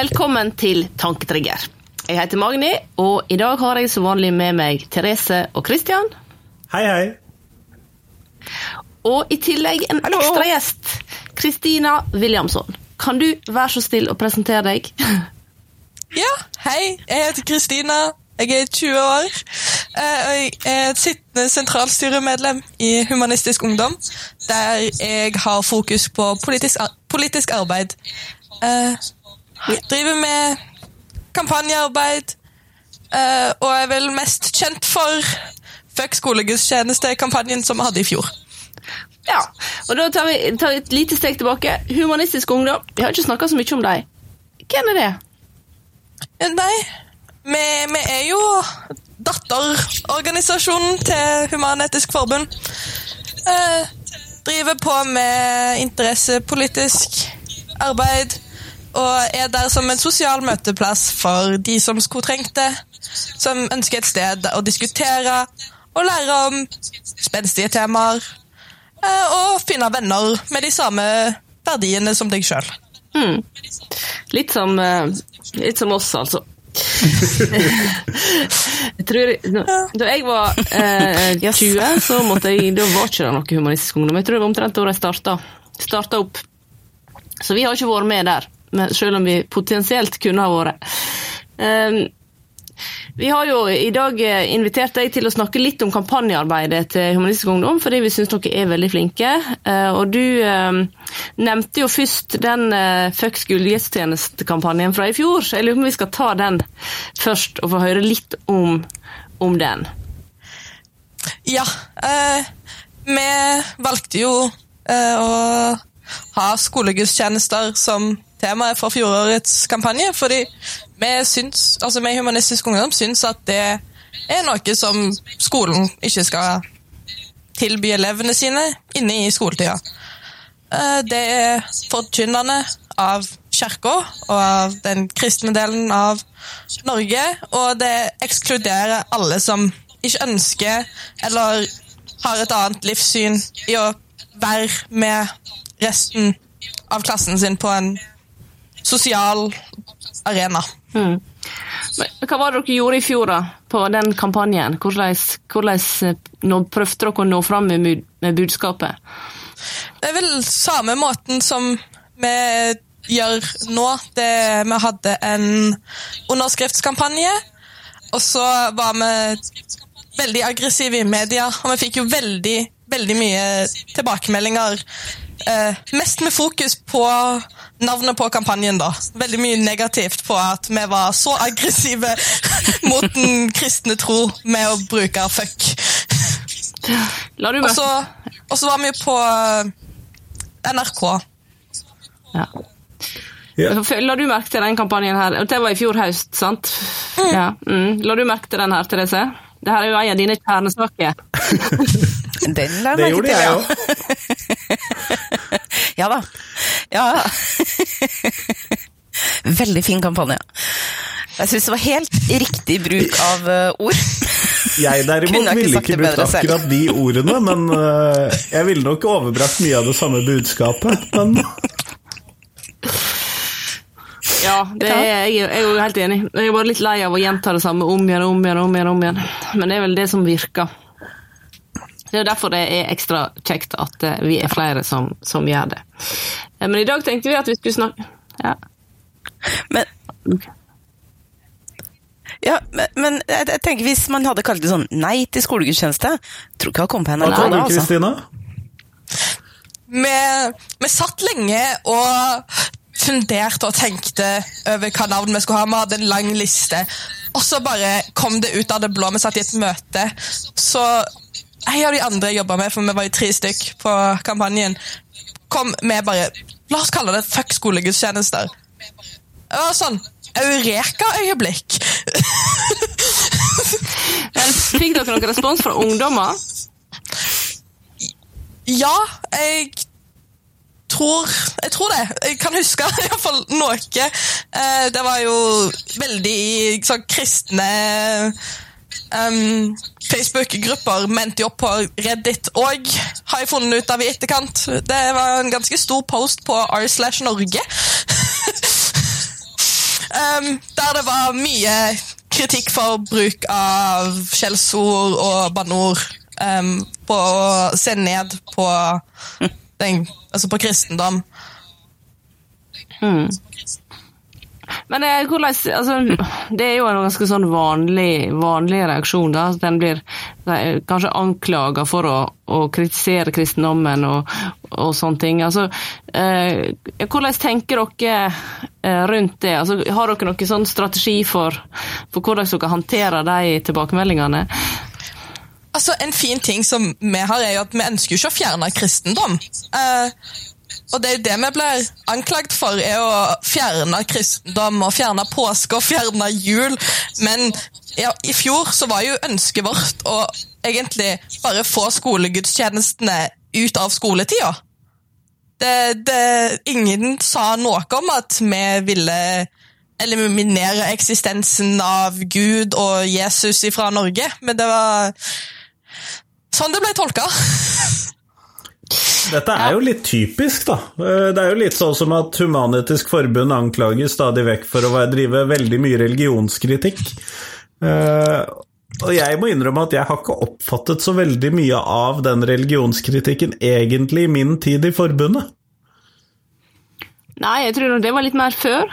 Velkommen til Tanketrigger. Jeg heter Magni, og i dag har jeg som vanlig med meg Therese og Christian. Hei, hei. Og i tillegg en Hallo. ekstra gjest. Kristina Williamson. Kan du være så snill å presentere deg? Ja, hei. Jeg heter Kristina. Jeg er 20 år. eh, Og jeg er et sittende sentralstyremedlem i Humanistisk Ungdom, der jeg har fokus på politisk, ar politisk arbeid. Driver med kampanjearbeid, Uh, og er vel mest kjent for Fuck skolegudstjeneste-kampanjen som vi hadde i fjor. Ja, og da tar vi tar et lite steg tilbake. Humanistisk Ungdom. Vi har ikke snakka så mye om deg. Hvem er det? Nei, vi, vi er jo datterorganisasjonen til Human-Etisk Forbund. Uh, driver på med interessepolitisk arbeid og er der som en sosial møteplass for de som skulle trengt det. Som ønsker et sted å diskutere og lære om spenstige temaer. eh, og finne venner med de samme verdiene som deg sjøl. Mm. Litt som, eh, litt som oss, altså. jeg tror, da jeg var eh, 20, så måtte jeg, da var ikke det noe humanistisk ungdom. Jeg tror det var omtrent da jeg starta, starta opp. Så vi har ikke vært med der, selv om vi potensielt kunne ha vært. Um, vi har jo i dag eh, invitert deg til å snakke litt om kampanjearbeidet til Humanistisk Ungdom, fordi vi syns dere er veldig flinke. Eh, Og du eh, nevnte jo først den eh, Fuck skolegudstjenestekampanjen fra i fjor, jeg lurer på om vi skal ta den først og få høre litt om, om den. Ja. Eh, vi valgte jo eh, å ha skolegudstjenester som tema for fjorårets kampanje, fordi vi syns, altså vi Humanistisk Ungdom syns at det er noe som skolen ikke skal tilby elevene sine inne i skoletida. Eh, Det er forkynnende av kirka og av den kristne delen av Norge, og det ekskluderer alle som ikke ønsker eller har et annet livssyn i å være med resten av klassen sin på en sosial arena. Mm. Men Hva var det dere gjorde i fjor da, på den kampanjen? Hvordan, hvordan eh, prøvde dere å nå fram med, med budskapet? Det er vel samme måten som vi gjør nå. Det, vi hadde en underskriftskampanje, og så var vi veldig aggressive i media, og vi fikk jo veldig, veldig mye tilbakemeldinger. Eh, mest med fokus på navnet på kampanjen, da. Veldig mye negativt på at vi var så aggressive mot den kristne tro med å bruke fuck. La du Og så og så var vi på eh, NRK. Ja. Ja. La du merke til den kampanjen her? Det var i fjor høst, sant? Ja. Mm. La du merke til den her, Therese? Det her er jo en av dine kjernesaker. Den la Det jeg merke til, ja. Ja da. Ja. Veldig fin kampanje. Jeg syns det var helt riktig bruk av eh, ord. Jeg derimot jeg ikke ville ikke brukt akkurat de ordene, men øh, jeg ville nok overbrakt mye av det samme budskapet. Men Ja, det er, jeg, er- jo helt enig. Jeg er bare litt lei av å gjenta det samme om igjen, om igjen, om igjen. om igjen. Men det er vel det som virker. Det er derfor det er ekstra kjekt at eh, vi er flere som, som gjør det. Eh, Men i dag tenkte vi at vi skulle snakke ja. Men, ja, men, men jeg, jeg tenker hvis man hadde kalt det sånn nei til skolegudstjeneste Tror ikke jeg hadde kommet på du, da, altså. Kristina? Vi, vi satt lenge og funderte og tenkte over hva navn vi skulle ha. Vi hadde en lang liste. Og så bare kom det ut av det blå. Vi satt i et møte. Så en av de andre jeg jobba med, for vi var jo tre stykk på kampanjen, kom med bare La oss kalle det fuck skolegudstjenester. Det var sånn Eureka-øyeblikk. Fikk dere noen respons fra ungdommer? Ja, jeg tror Jeg tror det. Jeg kan huske iallfall noe. Eh, det var jo veldig i sånn kristne um, Facebook-grupper mente opp på Reddit òg, har jeg funnet ut av i etterkant. Det var en ganske stor post på r slash Norge. Um, der det var mye kritikk for bruk av skjellsord og banneord. Um, på å se ned på, den, altså på kristendom. Men eh, hvordan, altså, det er jo en ganske sånn vanlig, vanlig reaksjon. da, Den blir eh, kanskje anklaga for å, å kritisere kristendommen og, og sånne ting. Altså, eh, hvordan tenker dere eh, rundt det? Altså, har dere noen sånn strategi for, for hvordan dere håndterer de tilbakemeldingene? Altså, En fin ting som vi har, er jo at vi ønsker ikke å fjerne kristendom. Eh, og det er jo det vi blir anklagd for, er å fjerne kristendom og fjerne påske og fjerne jul. Men ja, i fjor så var jo ønsket vårt å egentlig bare få skolegudstjenestene ut av skoletida. Det, det, ingen sa noe om at vi ville eliminere eksistensen av Gud og Jesus fra Norge, men det var sånn det ble tolka. Dette er jo litt typisk, da. Eh, Det er jo litt sånn som at Human-Etisk Forbund anklager stadig vekk for å drive veldig mye religionskritikk. Eh, Og jeg må innrømme at jeg har ikke oppfattet så veldig mye av den religionskritikken egentlig i min tid i forbundet. Nei, jeg tror det var litt mer før.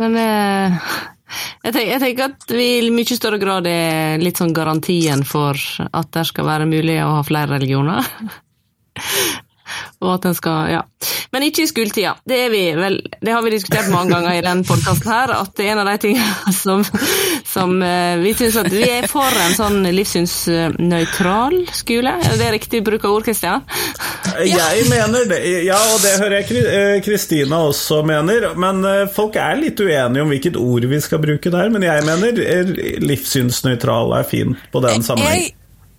Men eh, jeg, tenker, jeg tenker at vi i mye større grad er litt sånn garantien for at det skal være mulig å ha flere religioner. Og at en skal Ja. Men ikke i skoletida. Det Det har vi diskutert mange ganger i den podkasten her, at det er en av de tingene som, som eh, Vi syns at vi er for en sånn livssynsnøytral skole. Er det riktig bruk av ord, Kristian? Jeg mener det, ja, og det hører jeg eh, Kristina også mener. Men eh, folk er litt uenige om hvilket ord vi skal bruke der. Men jeg mener eh, livssynsnøytral er fin på den sammenheng. Jeg,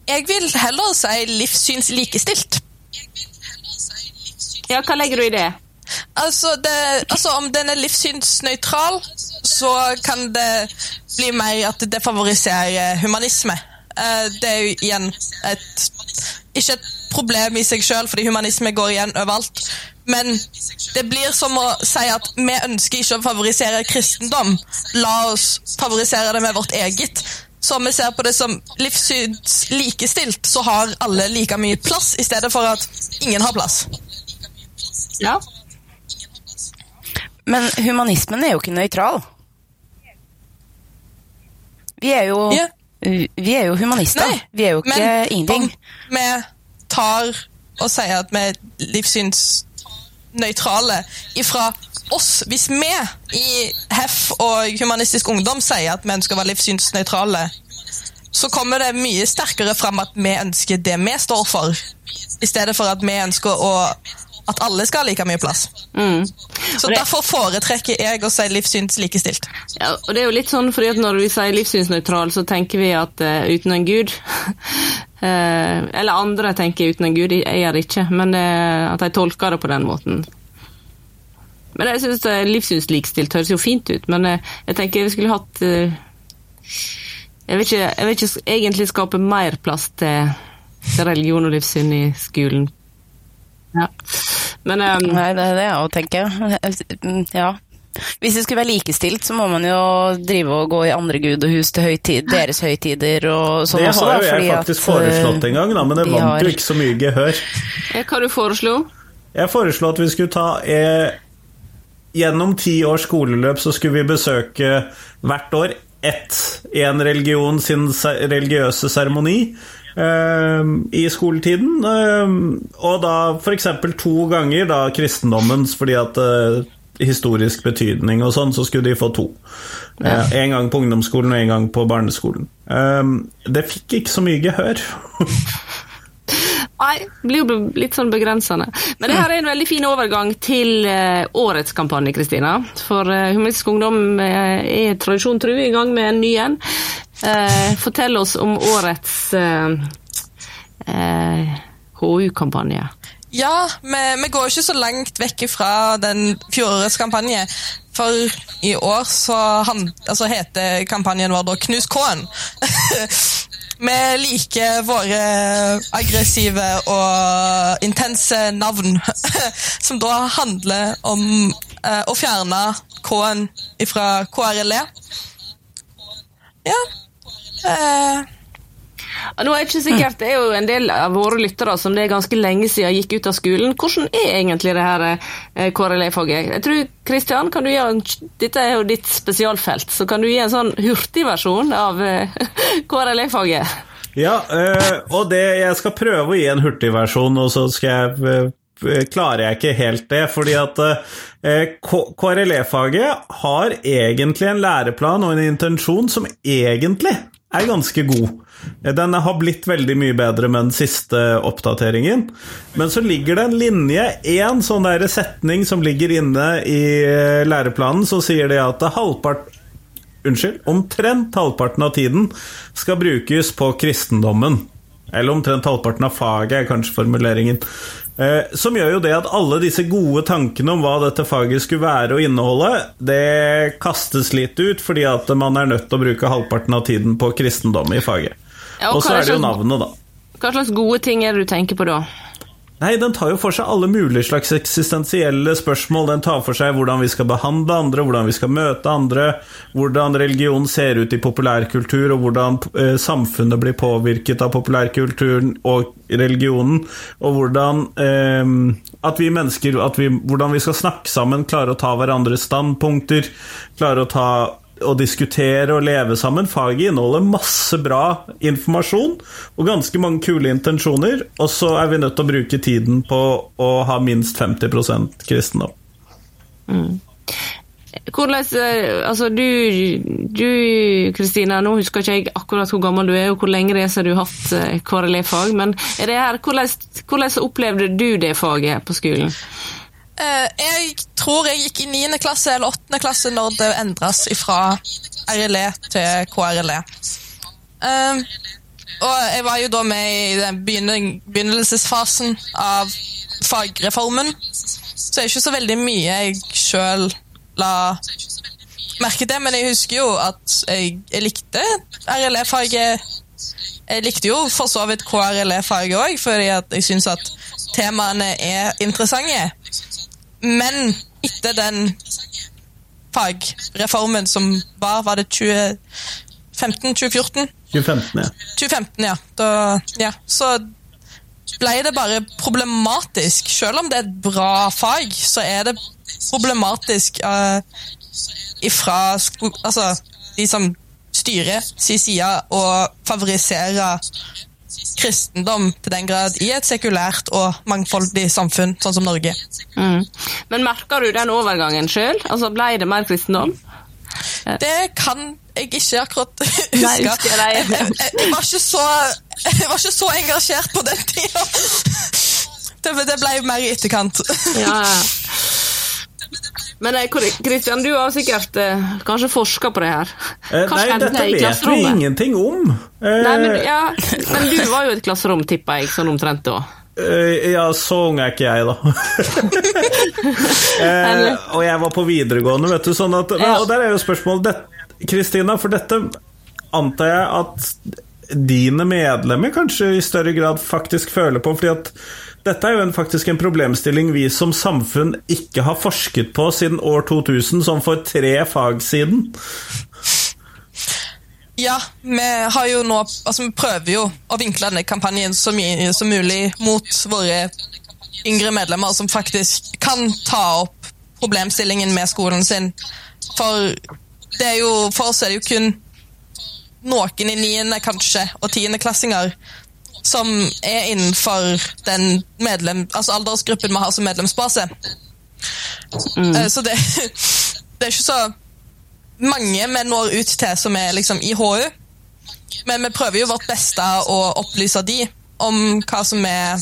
jeg vil heller si livssynslikestilt. Ja, hva legger du i det? Altså, det, altså Om den er livssynsnøytral, så kan det bli mer at det favoriserer humanisme. Eh, Det er jo igjen et Ikke et problem i seg sjøl, fordi humanisme går igjen overalt. Men det blir som å si at vi ønsker ikke å favorisere kristendom. La oss favorisere det med vårt eget. Så om vi ser på det som livssyns likestilt, så har alle like mye plass, i stedet for at ingen har plass. Ja. Men humanismen er jo ikke nøytral. Vi er jo, Ja. vi er jo humanister. Nei, vi er jo ikke men ingenting. om vi tar og sier at vi er livssynsnøytrale ifra oss Hvis vi i HEF og Humanistisk Ungdom sier at vi ønsker å være livssynsnøytrale, så kommer det mye sterkere fram at vi ønsker det vi står for, i stedet for at vi ønsker å, at alle skal ha like mye plass. Mm. Så det- Derfor foretrekker jeg å si livssynslikestilt. Ja, og det er jo litt sånn fordi at når vi sier livssynsnøytral, så tenker vi at uh, uten en gud Eller andre tenker uten en gud, jeg gjør ikke, men eh, at de tolker det på den måten. Men jeg syns livssynslikstilt høres jo fint ut, men eh, jeg tenker vi skulle hatt eh, jeg, vil ikke, jeg vil ikke egentlig skape mer plass til, til religion og livssyn i skolen. Ja. Men um, Nei, det er det jeg òg tenker. Ja. Hvis det skulle være likestilt, så må man jo drive og gå i andre gudehus til høytid, deres høytider og sånn Det også. har da, jo jeg faktisk foreslått eh, en gang, da, men det vant har- jo ikke så mye gehør. eh, hva du foreslo Jeg foreslo at vi skulle ta eh, Gjennom ti års skoleløp så skulle vi besøke hvert år ett en religion sin religiøse seremoni eh, i skoletiden. Eh, og da f.eks. to ganger da kristendommens, fordi at eh, historisk betydning og sånn, så skulle de få to. Eh, en gang på ungdomsskolen og en gang på barneskolen. Eh, det fikk ikke så mye gehør. Nei, det blir jo litt sånn begrensende. Men det her er en veldig fin overgang til eh, årets kampanje, Kristina. For eh, Humanistisk Ungdom er tradisjon tru i gang med en ny en. Eh, fortell oss om årets eh, eh, HU-kampanje. Ja, vi, vi går ikke så langt vekk fra den fjorårets kampanje. For i år så han, altså heter kampanjen vår da Knus K-en. Vi liker våre aggressive og intense navn, som da handler om eh, å fjerne K-en fra KRLE. Ja. Eh, Nå er ikke sikkert, Det er jo en del av våre lyttere som det er ganske lenge siden gikk ut av skolen. Hvordan er egentlig det her eh, KRLE-faget? Jeg tror, Kristian, kan du gjøre en, Dette er jo ditt spesialfelt, så kan du gi en sånn hurtigversjon av eh, KRLE-faget? Ja, øh, og det, jeg skal prøve å gi en hurtigversjon, og så skal jeg klarer jeg ikke helt det, fordi at KRLE-faget har egentlig en læreplan og en intensjon som egentlig er ganske god. Den har blitt veldig mye bedre med den siste oppdateringen. Men så ligger det en linje, én sånn der setning som ligger inne i øh, læreplanen, så sier det at halvpart Unnskyld, omtrent halvparten av tiden skal brukes på kristendommen. Eller omtrent halvparten av faget, er kanskje formuleringen. Eh, som gjør jo det at alle disse gode tankene om hva dette faget skulle være og inneholde, det kastes litt ut fordi at man er nødt til å bruke halvparten av tiden på kristendom i faget. Ja, og hva så er det jo navnet, da. Hva slags gode ting er det du tenker på da? Nei, den tar jo for seg alle mulige slags eksistensielle spørsmål. Den tar for seg hvordan vi skal behandle andre, hvordan vi skal møte andre, hvordan religion ser ut i populærkultur, og hvordan eh, samfunnet blir påvirket av populærkulturen og religionen, og hvordan eh, at vi mennesker at vi, Hvordan vi skal snakke sammen, klare å ta hverandres standpunkter, klare å ta å diskutere og leve sammen. Faget inneholder masse bra informasjon og ganske mange kule intensjoner, og så er vi nødt til å bruke tiden på å ha minst 50 kristendom. Hvordan, eh, altså du, du Kristina, nå husker ikke jeg akkurat hvor gammel du er og hvor lenge det er siden du har hatt eh, KRLE-fag, men er det her, hvordan, hvordan opplevde du det faget på skolen? Eh, jeg tror jeg gikk i 9. klasse eller 8. klasse når det endres fra RLE til KRLE. Eh, og jeg var jo da med i den begynnelsesfasen av fagreformen, så det er ikke så veldig mye jeg sjøl la merke til, men jeg husker jo at jeg, jeg likte RLE-faget. Jeg likte jo for så vidt KRLE-faget òg, fordi jeg syns at temaene er interessante. Men etter den fagreformen som var Var det 2015-2014? 2015, ja. 2015, ja. Da, ja. Så ble det bare problematisk. Selv om det er et bra fag, så er det problematisk uh, ifra altså, de som styrer sin side, å favorisere kristendom til den grad i et sekulært og mangfoldig samfunn, sånn som Norge. Mm. Men merka du den overgangen sjøl? Altså, ble det mer kristendom? Det kan jeg ikke akkurat huske. Nei, husker jeg jeg, jeg, jeg, var ikke så, jeg var ikke så engasjert på den tida. Det, det ble mer i etterkant. Ja, ja. Men eh, Kristian, du har sikkert eh, kanskje forska på det her? Eh, Nei, dette vet vi ingenting om. Eh, Nei, men, ja, men du var jo i et klasserom, tippa jeg, sånn omtrent da. eh, ja, så ung er ikke jeg, da. eh, og jeg var på videregående, vet du. Sånn at, Ja. Og der er jo spørsmålet Kristina, for dette antar jeg at dine medlemmer kanskje i større grad faktisk føler på, fordi at dette er jo en, faktisk en problemstilling vi som samfunn ikke har forsket på siden år 2000, som for tre fag siden. Ja, vi nå Altså, vi prøver jo å vinkle denne kampanjen så mye som mulig mot våre yngre medlemmer som faktisk kan ta opp problemstillingen med skolen sin. For jo For oss er det jo kun noen i niende, kanskje, og tiendeklassinger som er innenfor den medlem, altså aldersgruppen vi har som medlemsbase. Mm. Så det, det er ikke så mange vi når ut til som er liksom i HU. Men vi prøver jo vårt beste å opplyse de om hva som er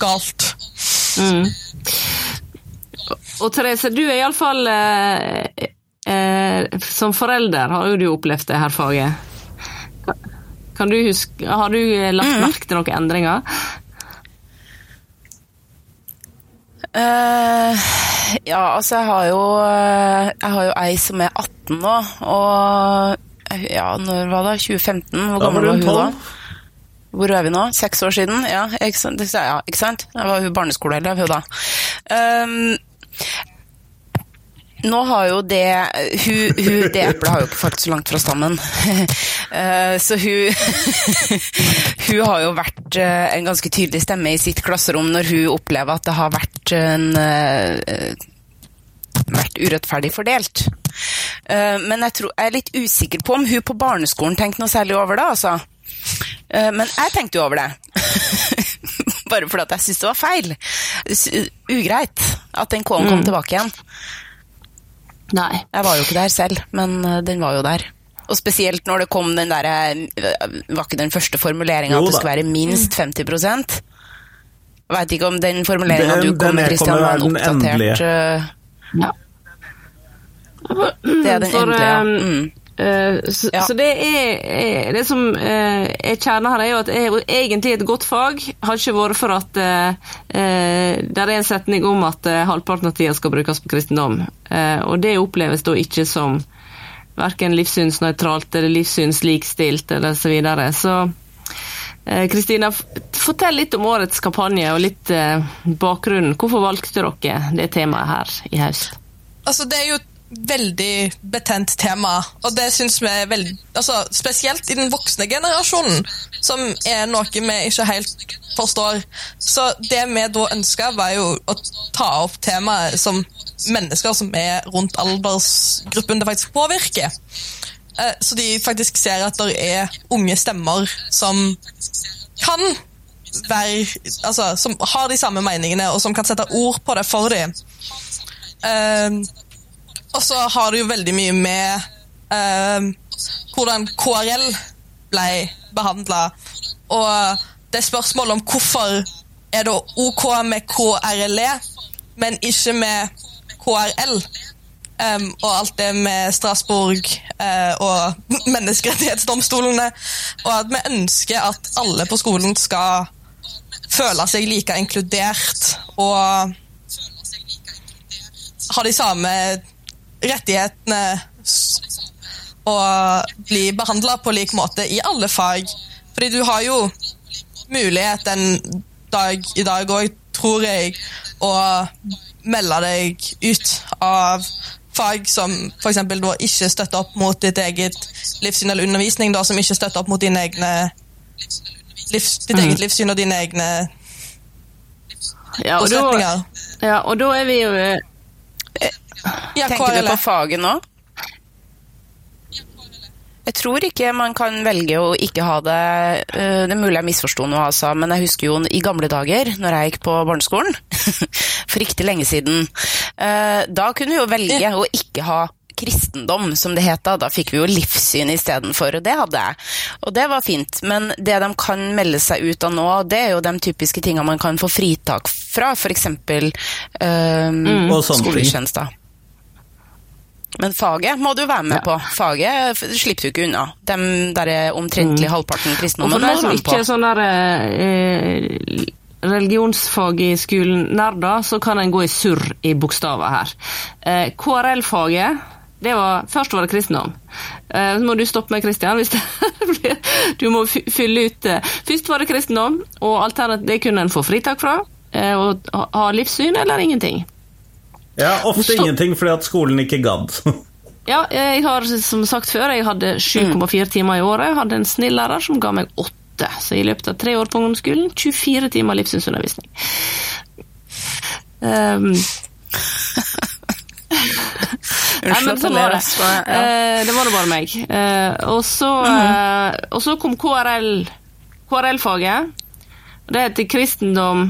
galt. Mm. Og Therese, du er iallfall eh, eh, Som forelder har jo du opplevd det her faget. Du huske, Har du lagt lagt merke til noen endringer? Uh, ja, altså jeg har jo eh, Jeg har jo ei som er 18 nå, og Ja, når var det? 2015? Hvor gammel var hun da? Hvor er vi nå? Seks år siden? Ja, ikke sant? Det- Ja, ikke sant? Jeg var hun barneskoleelev, hun da. Ehm, nå har jo det hun, hun, Det eplet har jo ikke falt så langt fra stammen. Eh, så hun Hun har jo vært eh, en ganske tydelig stemme i sitt klasserom når hun opplever at det har vært en eh, vært urettferdig fordelt. Men jeg, tror, jeg er litt usikker på om hun på barneskolen tenkte noe særlig over det, altså. Men jeg tenkte jo over det. Bare fordi jeg syntes det var feil. Ugreit at den K-en kom tilbake igjen. Nei. Jeg var jo ikke der selv, men eh, den var jo der. Og spesielt når det kom den derre Var ikke den første formuleringa at det skulle være minst 50 Jeg veit ikke om den formuleringa du kom med, Christian, kommer var en være den oppdatert eh, Ja. Det er den For, endelige, ja. Mm. Eh, så, Ja. så det er, Det som eh, er kjernen her, er jo at det er egentlig et godt fag. Har ikke vært for at uh, det er en setning om at eh, halvparten av tida skal brukes på kristendom. Eh, og det oppleves da ikke som verken livssynsnøytralt eller livssynslikstilt eller så videre. Så eh, Kristina, fortell litt om årets kampanje og litt eh, bakgrunnen. Hvorfor valgte dere det temaet her i høst? Altså, det er jo veldig betent tema, og det syns vi er veldig altså, Spesielt i den voksne generasjonen, som er noe vi ikke helt forstår. Så det vi da ønska, var jo å ta opp temaet som mennesker som er rundt aldersgruppen det faktisk påvirker. Eh, Så de faktisk ser at det er unge stemmer som kan være Altså, som har de samme meningene, og som kan sette ord på det for dem. Og så har det jo veldig mye med eh, hvordan KRL ble behandla. Og det spørsmålet om hvorfor er det OK med KRLE, men ikke med KRL. Um, og alt det med Strasbourg uh, og menneskerettighetsdomstolene. Og at vi ønsker at alle på skolen skal føle seg like inkludert og ha de samme rettighetene å og bli behandla på lik måte i alle fag. Fordi du har jo mulighet en dag i dag òg, tror jeg, å melde deg ut av fag som f.eks. da ikke støtter opp mot ditt eget livssyn, eller undervisning da, som ikke støtter opp mot dine egne livs, ditt eget livssyn og dine egne Ja, og da, ja, og da er vi jo eh, Ja, Tenker du på faget nå? Jeg tror ikke man kan velge å ikke ha det eh, Det er mulig jeg misforsto noe, altså, men jeg husker jo i gamle dager, når jeg gikk på barneskolen, for riktig lenge siden, eh, da kunne vi jo velge å ikke ha kristendom, som det het da. Da fikk vi jo livssyn istedenfor, og det hadde jeg. Og det var fint, men det de kan melde seg ut av nå, det er jo de typiske tingene man kan få fritak fra, f.eks. Um, mm. sånne skolegudstjenester. Men faget må du være med Ja. på. Faget slipper du ikke unna. De der er omtrentlig halvparten Og kristendom for deg som ikke er sånn der eh, religionsfag i skolen nerder, så kan en gå i surr i bokstaver her. Eh, KRL-faget det var, Først var det kristendom. Eh, så må du stoppe meg, Kristian. Hvis det blir, du må fylle ut eh, Først var det kristendom, og alternativ, det kunne en få fritak fra. Eh, og ha livssyn eller ingenting. Ja, ofte ingenting fordi at skolen ikke gadd. Ja, jeg har som sagt før, jeg hadde 7,4 timer i året. Jeg hadde en snill lærer som ga meg 8. Så i løpet av tre år på ungdomsskolen 24 timer livssynsundervisning. Um, Unnskyld at jeg ler, det. altså. Ja. Eh, det var det bare meg. Eh, og, så, eh, og så kom KRL, KRL-faget. Det heter kristendom.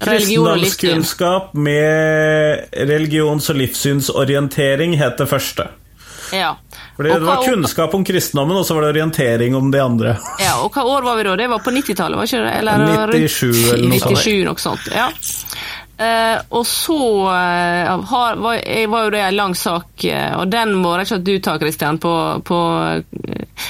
Kristendomskunnskap med religions- og livssynsorientering het det første. Ja. Fordi det var kunnskap om kristendommen, og så var det orientering om de andre. Ja, og hva år var vi da? Det var på 90-tallet, var ikke det? Eller 97 eller noe sånt. 97, noe sånt. Ja. Eh, og så uh, har, var, jeg var jo det en lang sak, uh, og den må rett og slett du ta, Kristian, på, på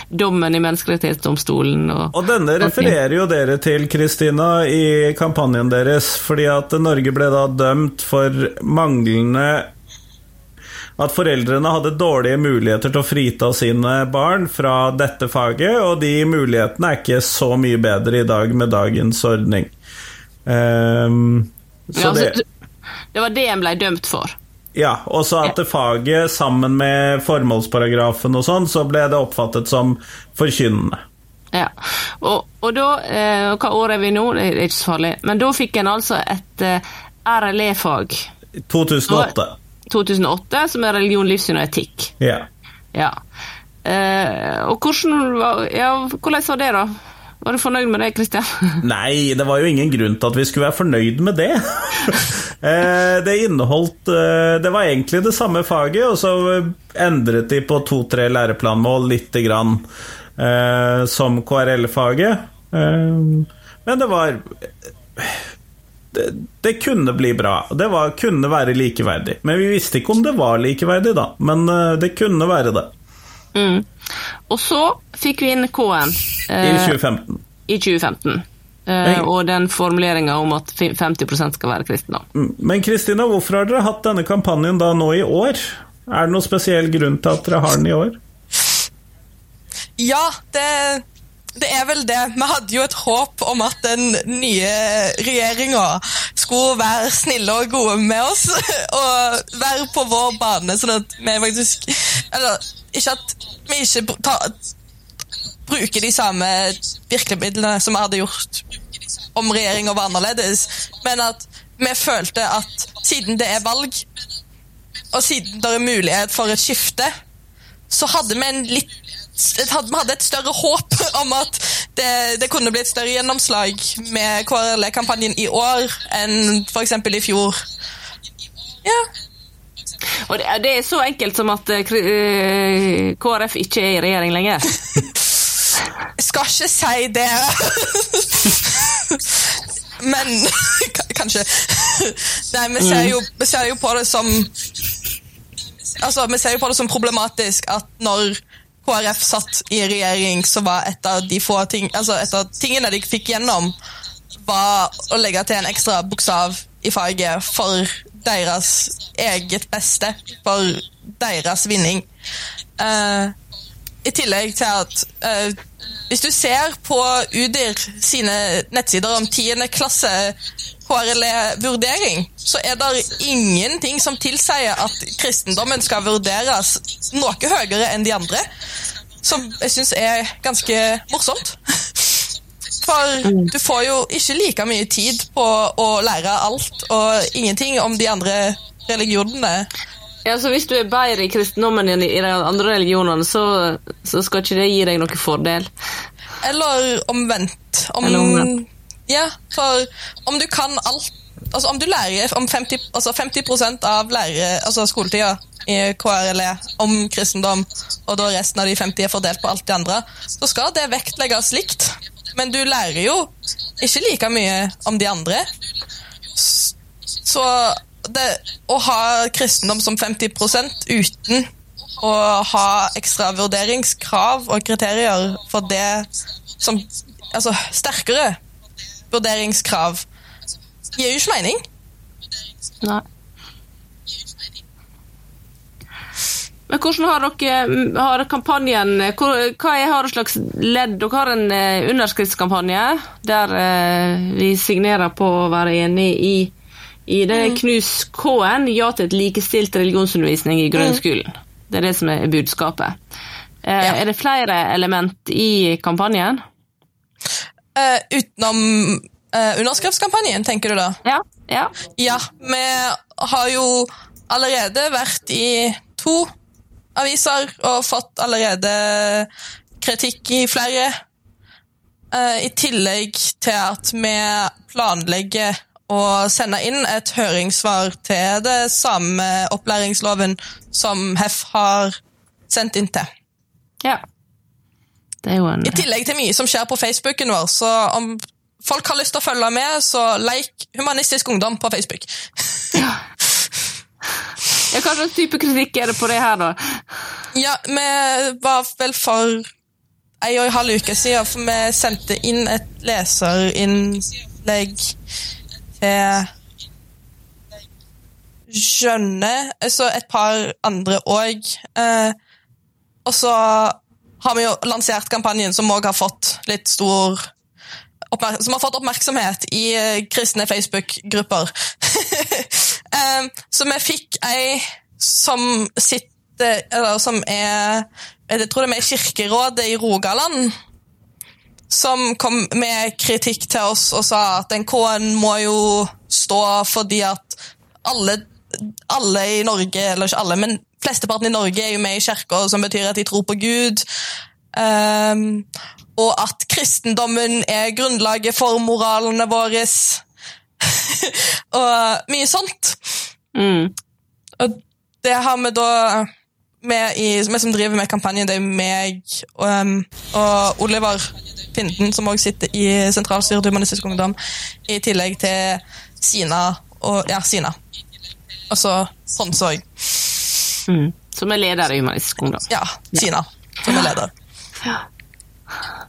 dommen i Menneskerettighetsdomstolen. Og, Og denne refererer jo dere til, Kristina, i kampanjen deres, fordi at Norge ble da dømt for manglende at foreldrene hadde dårlige muligheter til å frita sine barn fra dette faget, og de mulighetene er ikke så mye bedre i dag med dagens ordning. Um, Ja, det, altså, det var det en ble dømt for. ja, og så at det faget, sammen med formålsparagrafen og sånn, så ble det oppfattet som forkynnende. Ja. Og, og da eh, Hva år er vi nå? Det er ikke så farlig. Men da fikk en altså et eh, RLE-fag 2008. 2008, som er religion, livssyn og etikk. Ja. Ja. Eh, og hvordan var, ja, hvordan var det, da? Var du fornøyd med det, Kristian? Nei, det var jo ingen grunn til at vi skulle være fornøyd med det. Eh, det inneholdt eh, Det var egentlig det samme faget, og så endret de på to-tre læreplanmål lite grann eh, som KRL-faget. Men det var det, det kunne bli bra. Det var, kunne være likeverdig. Men vi visste ikke om det var likeverdig, da. Men det kunne være det. Mm. Og så fikk vi inn K-en I eh, 2015. i 2015. Eh, og den formuleringa om at 50 skal være kristendom. Mm, Men Kristina, hvorfor har dere hatt denne kampanjen da nå i år? Er det noen spesiell grunn til at dere har den i år? Ja, det, det er vel det. Vi hadde jo et håp om at den nye regjeringa skulle være snille og gode med oss og være på vår bane, sånn at vi faktisk Eller ikke at vi ikke ta, bruker de samme virkemidlene som vi hadde gjort om regjeringa var annerledes, men at vi følte at siden det er valg, og siden det er mulighet for et skifte, så hadde vi en litt Vi hadde et større håp om at det, det kunne bli et større gjennomslag med KRLE-kampanjen i år enn f.eks. i fjor. Ja. Og det, er så enkelt som at eh, eh, KrF ikke er i regjering lenger. Skal ikke si det. Men kanskje. Nei, vi ser, jo, vi ser jo på det som Altså, Vi ser jo på det som problematisk at når KrF satt i regjering, så var et av de få ting, altså et av tingene de fikk gjennom, var å legge til en ekstra bokstav i faget for deres eget beste, for deres vinning. Uh, I tillegg til at uh, hvis du ser på UDIR sine nettsider om 10. klasse HRLE-vurdering, så er det ingenting som tilsier at kristendommen skal vurderes noe høyere enn de andre. Som jeg syns er ganske morsomt. For du får jo ikke like mye tid på å lære alt og ingenting om de andre religionene. Ja, så Hvis du er bedre i kristendommen enn i de andre religionene, så, så skal ikke det gi deg noen fordel. Eller omvendt. Om, Eller omvendt. Ja, for om du kan alt Altså om du lærer om 50, altså 50% av lærer, altså skoletida i KRLE om kristendom, og da resten av de 50 er fordelt på alt det andre, så skal det vektlegges likt. Men du lærer jo ikke like mye om de andre. Så det, å ha kristendom som 50% uten å ha ekstra vurderingskrav og kriterier for det som Altså sterkere vurderingskrav gir jo ikke mening. Nei. Men hvordan har dere har kampanjen Hva er, slags ledd? Dere har en eh, underskriftskampanje der eh, vi signerer på å være enig i, i det er Knus K-en, ja til et likestilt religionsundervisning i grunnskolen. Det er det som er budskapet. Eh. Er det flere element i kampanjen? Uh, utenom uh, underskriftskampanjen, tenker du da? Ja. ja. Ja, vi har jo allerede vært i to aviser og fått allerede kritikk i flere. Eh, I tillegg til at vi planlegger å sende inn et høringssvar til det samme opplæringsloven som HEF har sendt inn til. ja. Det er jo en I tillegg til mye som skjer på Facebooken vår, så om folk har lyst til å følge med, så like Humanistisk Ungdom på Facebook. ja, Hva slags type kritikk er det på det her, da? Ja, vi var vel for ei og en halv uke siden, for vi sendte inn et leserinnlegg til Skjønne, altså et par andre òg. Eh, og så har vi jo lansert kampanjen som òg har fått litt stor Som har fått oppmerksomhet i eh, kristne Facebook-grupper. eh, så vi fikk ei som sitter Eller som er Jeg tror det er Kirkerådet i Rogaland som kom med kritikk til oss og sa at en K-en må jo stå fordi at alle, alle i Norge, eller ikke alle, men flesteparten i Norge er jo med i kirka, som betyr at de tror på Gud. Um, og at kristendommen er grunnlaget for moralene våre. Og mye sånt. Mm. Og det har vi da vi, som driver med kampanjen, det er meg og, um, og Oliver Finden, som også sitter i sentralstyret til Humanistisk Ungdom, i tillegg til Sina og Ja, Sina. Og så Hans òg. Mm. Som er leder i Humanistisk Ungdom. Ja, Sina, som er leder. Ja.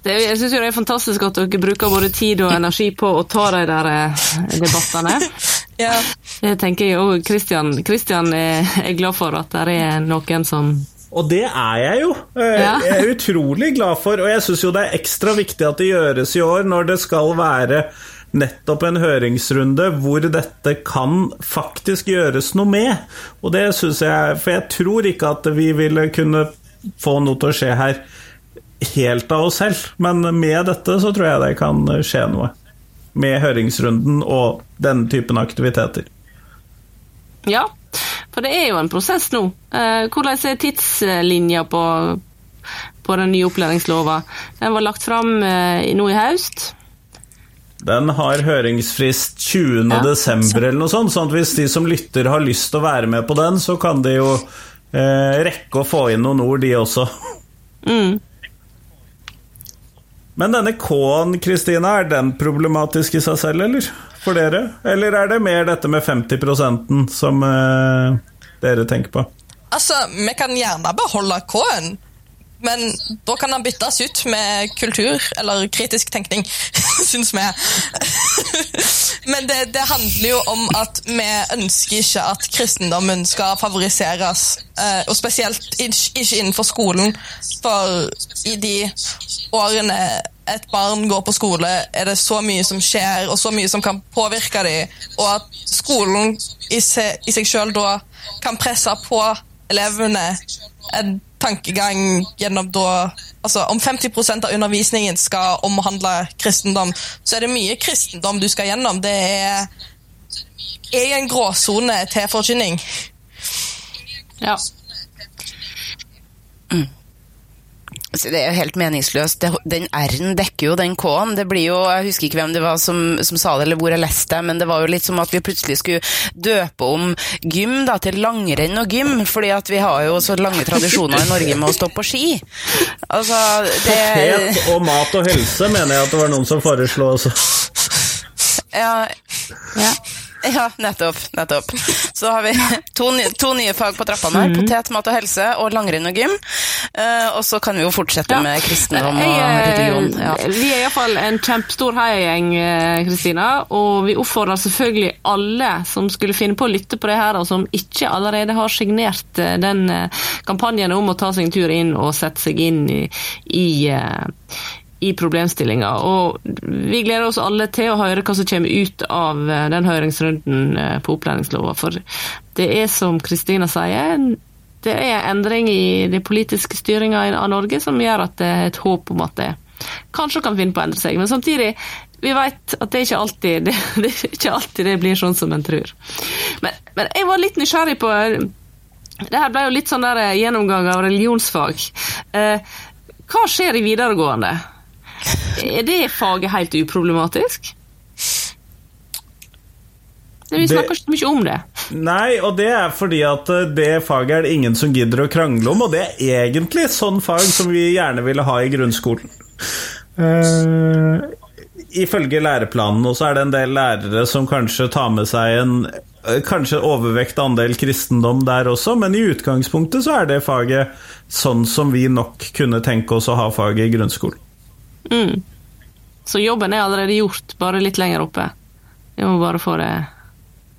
Det, jeg syns det er fantastisk at dere bruker både tid og energi på å ta de der eh, debattene. ja. Jeg tenker jo Kristian, Christian er glad for at det er noen som og det er jeg jo. Eh. Jeg er utrolig glad for, og jeg syns jo det er ekstra viktig at det gjøres i år, når det skal være nettopp en høringsrunde hvor dette kan faktisk gjøres noe med. Og det syns jeg For jeg tror ikke at vi ville kunne få noe til å skje her helt av oss selv, men med dette så tror jeg det kan skje noe. Med høringsrunden og denne typen aktiviteter. Ja, for det er jo en prosess nå. Eh, hvordan er tidslinja på, på den nye opplæringslova? Den var lagt fram eh, nå i høst. Den har høringsfrist 20. Ja, desember eller noe sånt, sånn at hvis de som lytter har lyst til å være med på den, så kan de jo eh, rekke å få inn noen ord, de også. Mm. Men denne K-en, Kristina, er den problematisk i seg selv, eller? For dere? Eller er det mer dette med 50% som eh, dere tenker på? Altså, vi kan gjerne beholde K-en, men da kan den byttes ut med kultur eller kritisk tenkning, syns vi. men det, det, handler jo om at vi ønsker ikke at kristendommen skal favoriseres, eh, og spesielt ikke innenfor skolen. For i de årene et barn går på skole, er det så mye som skjer, og så mye som kan påvirke dem, og at skolen i seg, i sjøl da kan presse på elevene en tankegang gjennom da Altså om 50% av undervisningen skal omhandle kristendom, så er det mye kristendom du skal gjennom. Det er, er i en gråsone til forkynning. Ja. Mm. Altså, det er jo helt meningsløst. Den R-en dekker jo den K-en. Det blir jo, Jeg husker ikke hvem det var som, som, sa det, eller hvor jeg leste det, men det var jo litt som at vi plutselig skulle døpe om gym da, til langrenn og gym, fordi at vi har jo så lange tradisjoner i Norge med å stå på ski. Altså, det Potet og mat og helse mener jeg at det var noen som foreslo også. Ja, ja. Ja, nettopp. nettopp. Så har vi to, to nye fag på trappene her. Mm. Potet, mat og helse og langrenn og gym. Uh, og så kan vi jo fortsette ja. med kristendom og religion. Ja. Vi er iallfall en kjempestor heiagjeng, eh, Kristina. Og vi oppfordrer selvfølgelig alle som skulle finne på å lytte på det her, og som ikke allerede har signert eh, den kampanjen om å ta seg en tur inn og sette seg inn i, i i problemstillinga. Og vi gleder oss alle til å høre hva som kommer ut av eh, den høringsrunden eh, på opplæringslova. For det er som Kristina sier, det er endring i den politiske styringa av Norge som gjør at det er et håp om at det kanskje kan finne på å endre seg. Men samtidig, vi vet at det er ikke alltid det, det, ikke alltid det blir sånn som en tror. Men, men jeg var litt nysgjerrig på det her ble jo litt sånn der gjennomgang av religionsfag. Eh, hva skjer i videregående? Er det faget helt uproblematisk? Vi snakker ikke mye om det. Nei, og det er fordi at eh, det faget er det ingen som gidder å krangle om, og det er egentlig sånn fag som vi gjerne ville ha i grunnskolen. Uh, ifølge læreplanen så er det en del lærere som kanskje tar med seg en eh, kanskje overvekt andel kristendom der også, men i utgangspunktet så er det faget sånn som vi nok kunne tenke oss å ha faget i grunnskolen. Mm. Så jobben er allerede gjort, bare litt lenger oppe. Vi må bare få det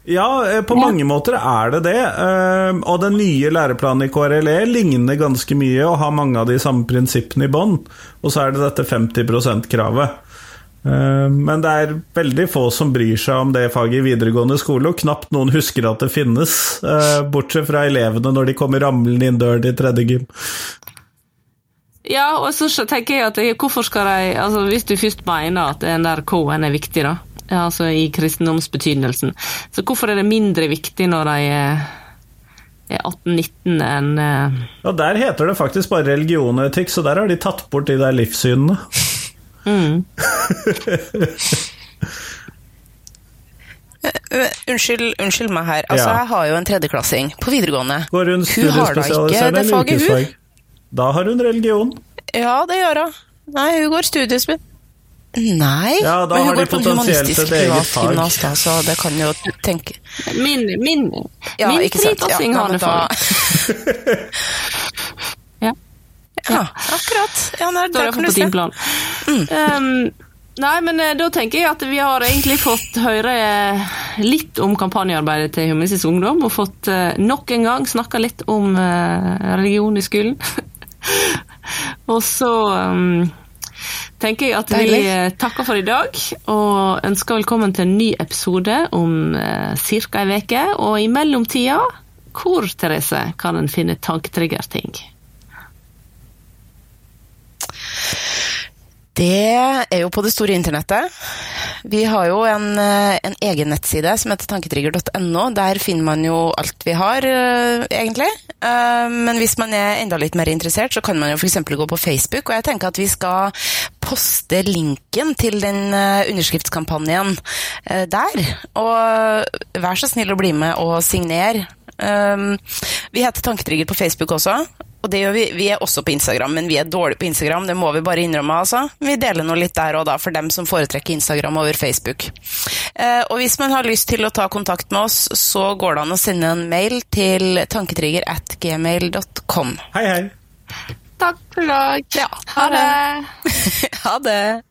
Ja, eh, på mange måter er det det. eh, Og den nye læreplanen i KRLE ligner ganske mye og har mange av de samme prinsippene i bånn. Og så er det dette 50 %-kravet. Men det er veldig få som bryr seg om det faget i videregående skole, og knapt noen husker at det finnes, eh, bortsett fra elevene når de kommer ramlende inn døren i tredje gym. Ja, og så tenker jeg at hvorfor skal de altså Hvis du først mener at den der K-en er viktig, da, altså i kristendomsbetydningen, så hvorfor er det mindre viktig når de er er 18-19 enn uh... Ja, der heter det faktisk bare religion og etikk, så der har de tatt bort de der livssynene. Mm. Uh, unnskyld, unnskyld, meg her. Altså, ja. Jeg har jo en tredjeklassing på videregående. Går hun det faget, yrkesfag? Da har hun religion. Ja, det gjør hun. Nei, hun går studiespesialiserende. Nei, ja, da men hun har de går på humanistisk privat gymnas, da, så det kan jo tenke Min, min, ja, min tritassing ja, har det for. ja. ja, akkurat. Ja, nei, det kan du se. Mm. Um, nei, men uh, da tenker jeg at vi har egentlig fått høre litt om kampanjearbeidet til Humanistisk Ungdom, og fått uh, nok en gang snakka litt om uh, religion i skolen. og så um, tenker jeg at vi takker for i dag, og ønsker velkommen til en ny episode om eh, ca. ei uke. Og i mellomtida, hvor, Therese, kan en finne tanketriggerting? Det er jo på det store internettet. Vi har jo en, eh, en egen nettside som heter tanketrigger.no. Der finner man jo alt vi har, uh, egentlig. Uh, men hvis man er enda litt mer interessert, så kan man jo f.eks. gå på Facebook. Og jeg tenker at vi skal poste linken til den underskriftskampanjen der. Og vær så snill å bli med og signere. vi heter Tanketrigger på Facebook også. Og det gjør vi. Vi er også på Instagram, men vi er dårlige på Instagram. Det må vi bare innrømme, altså. Vi deler noe litt der og da, for dem som foretrekker Instagram over Facebook. Eh, og hvis man har lyst til å ta kontakt med oss, så går det an å sende en mail til tanketrigger at gmail.com. Hei, hei. Takk for i dag. Ja, ha det. ha det.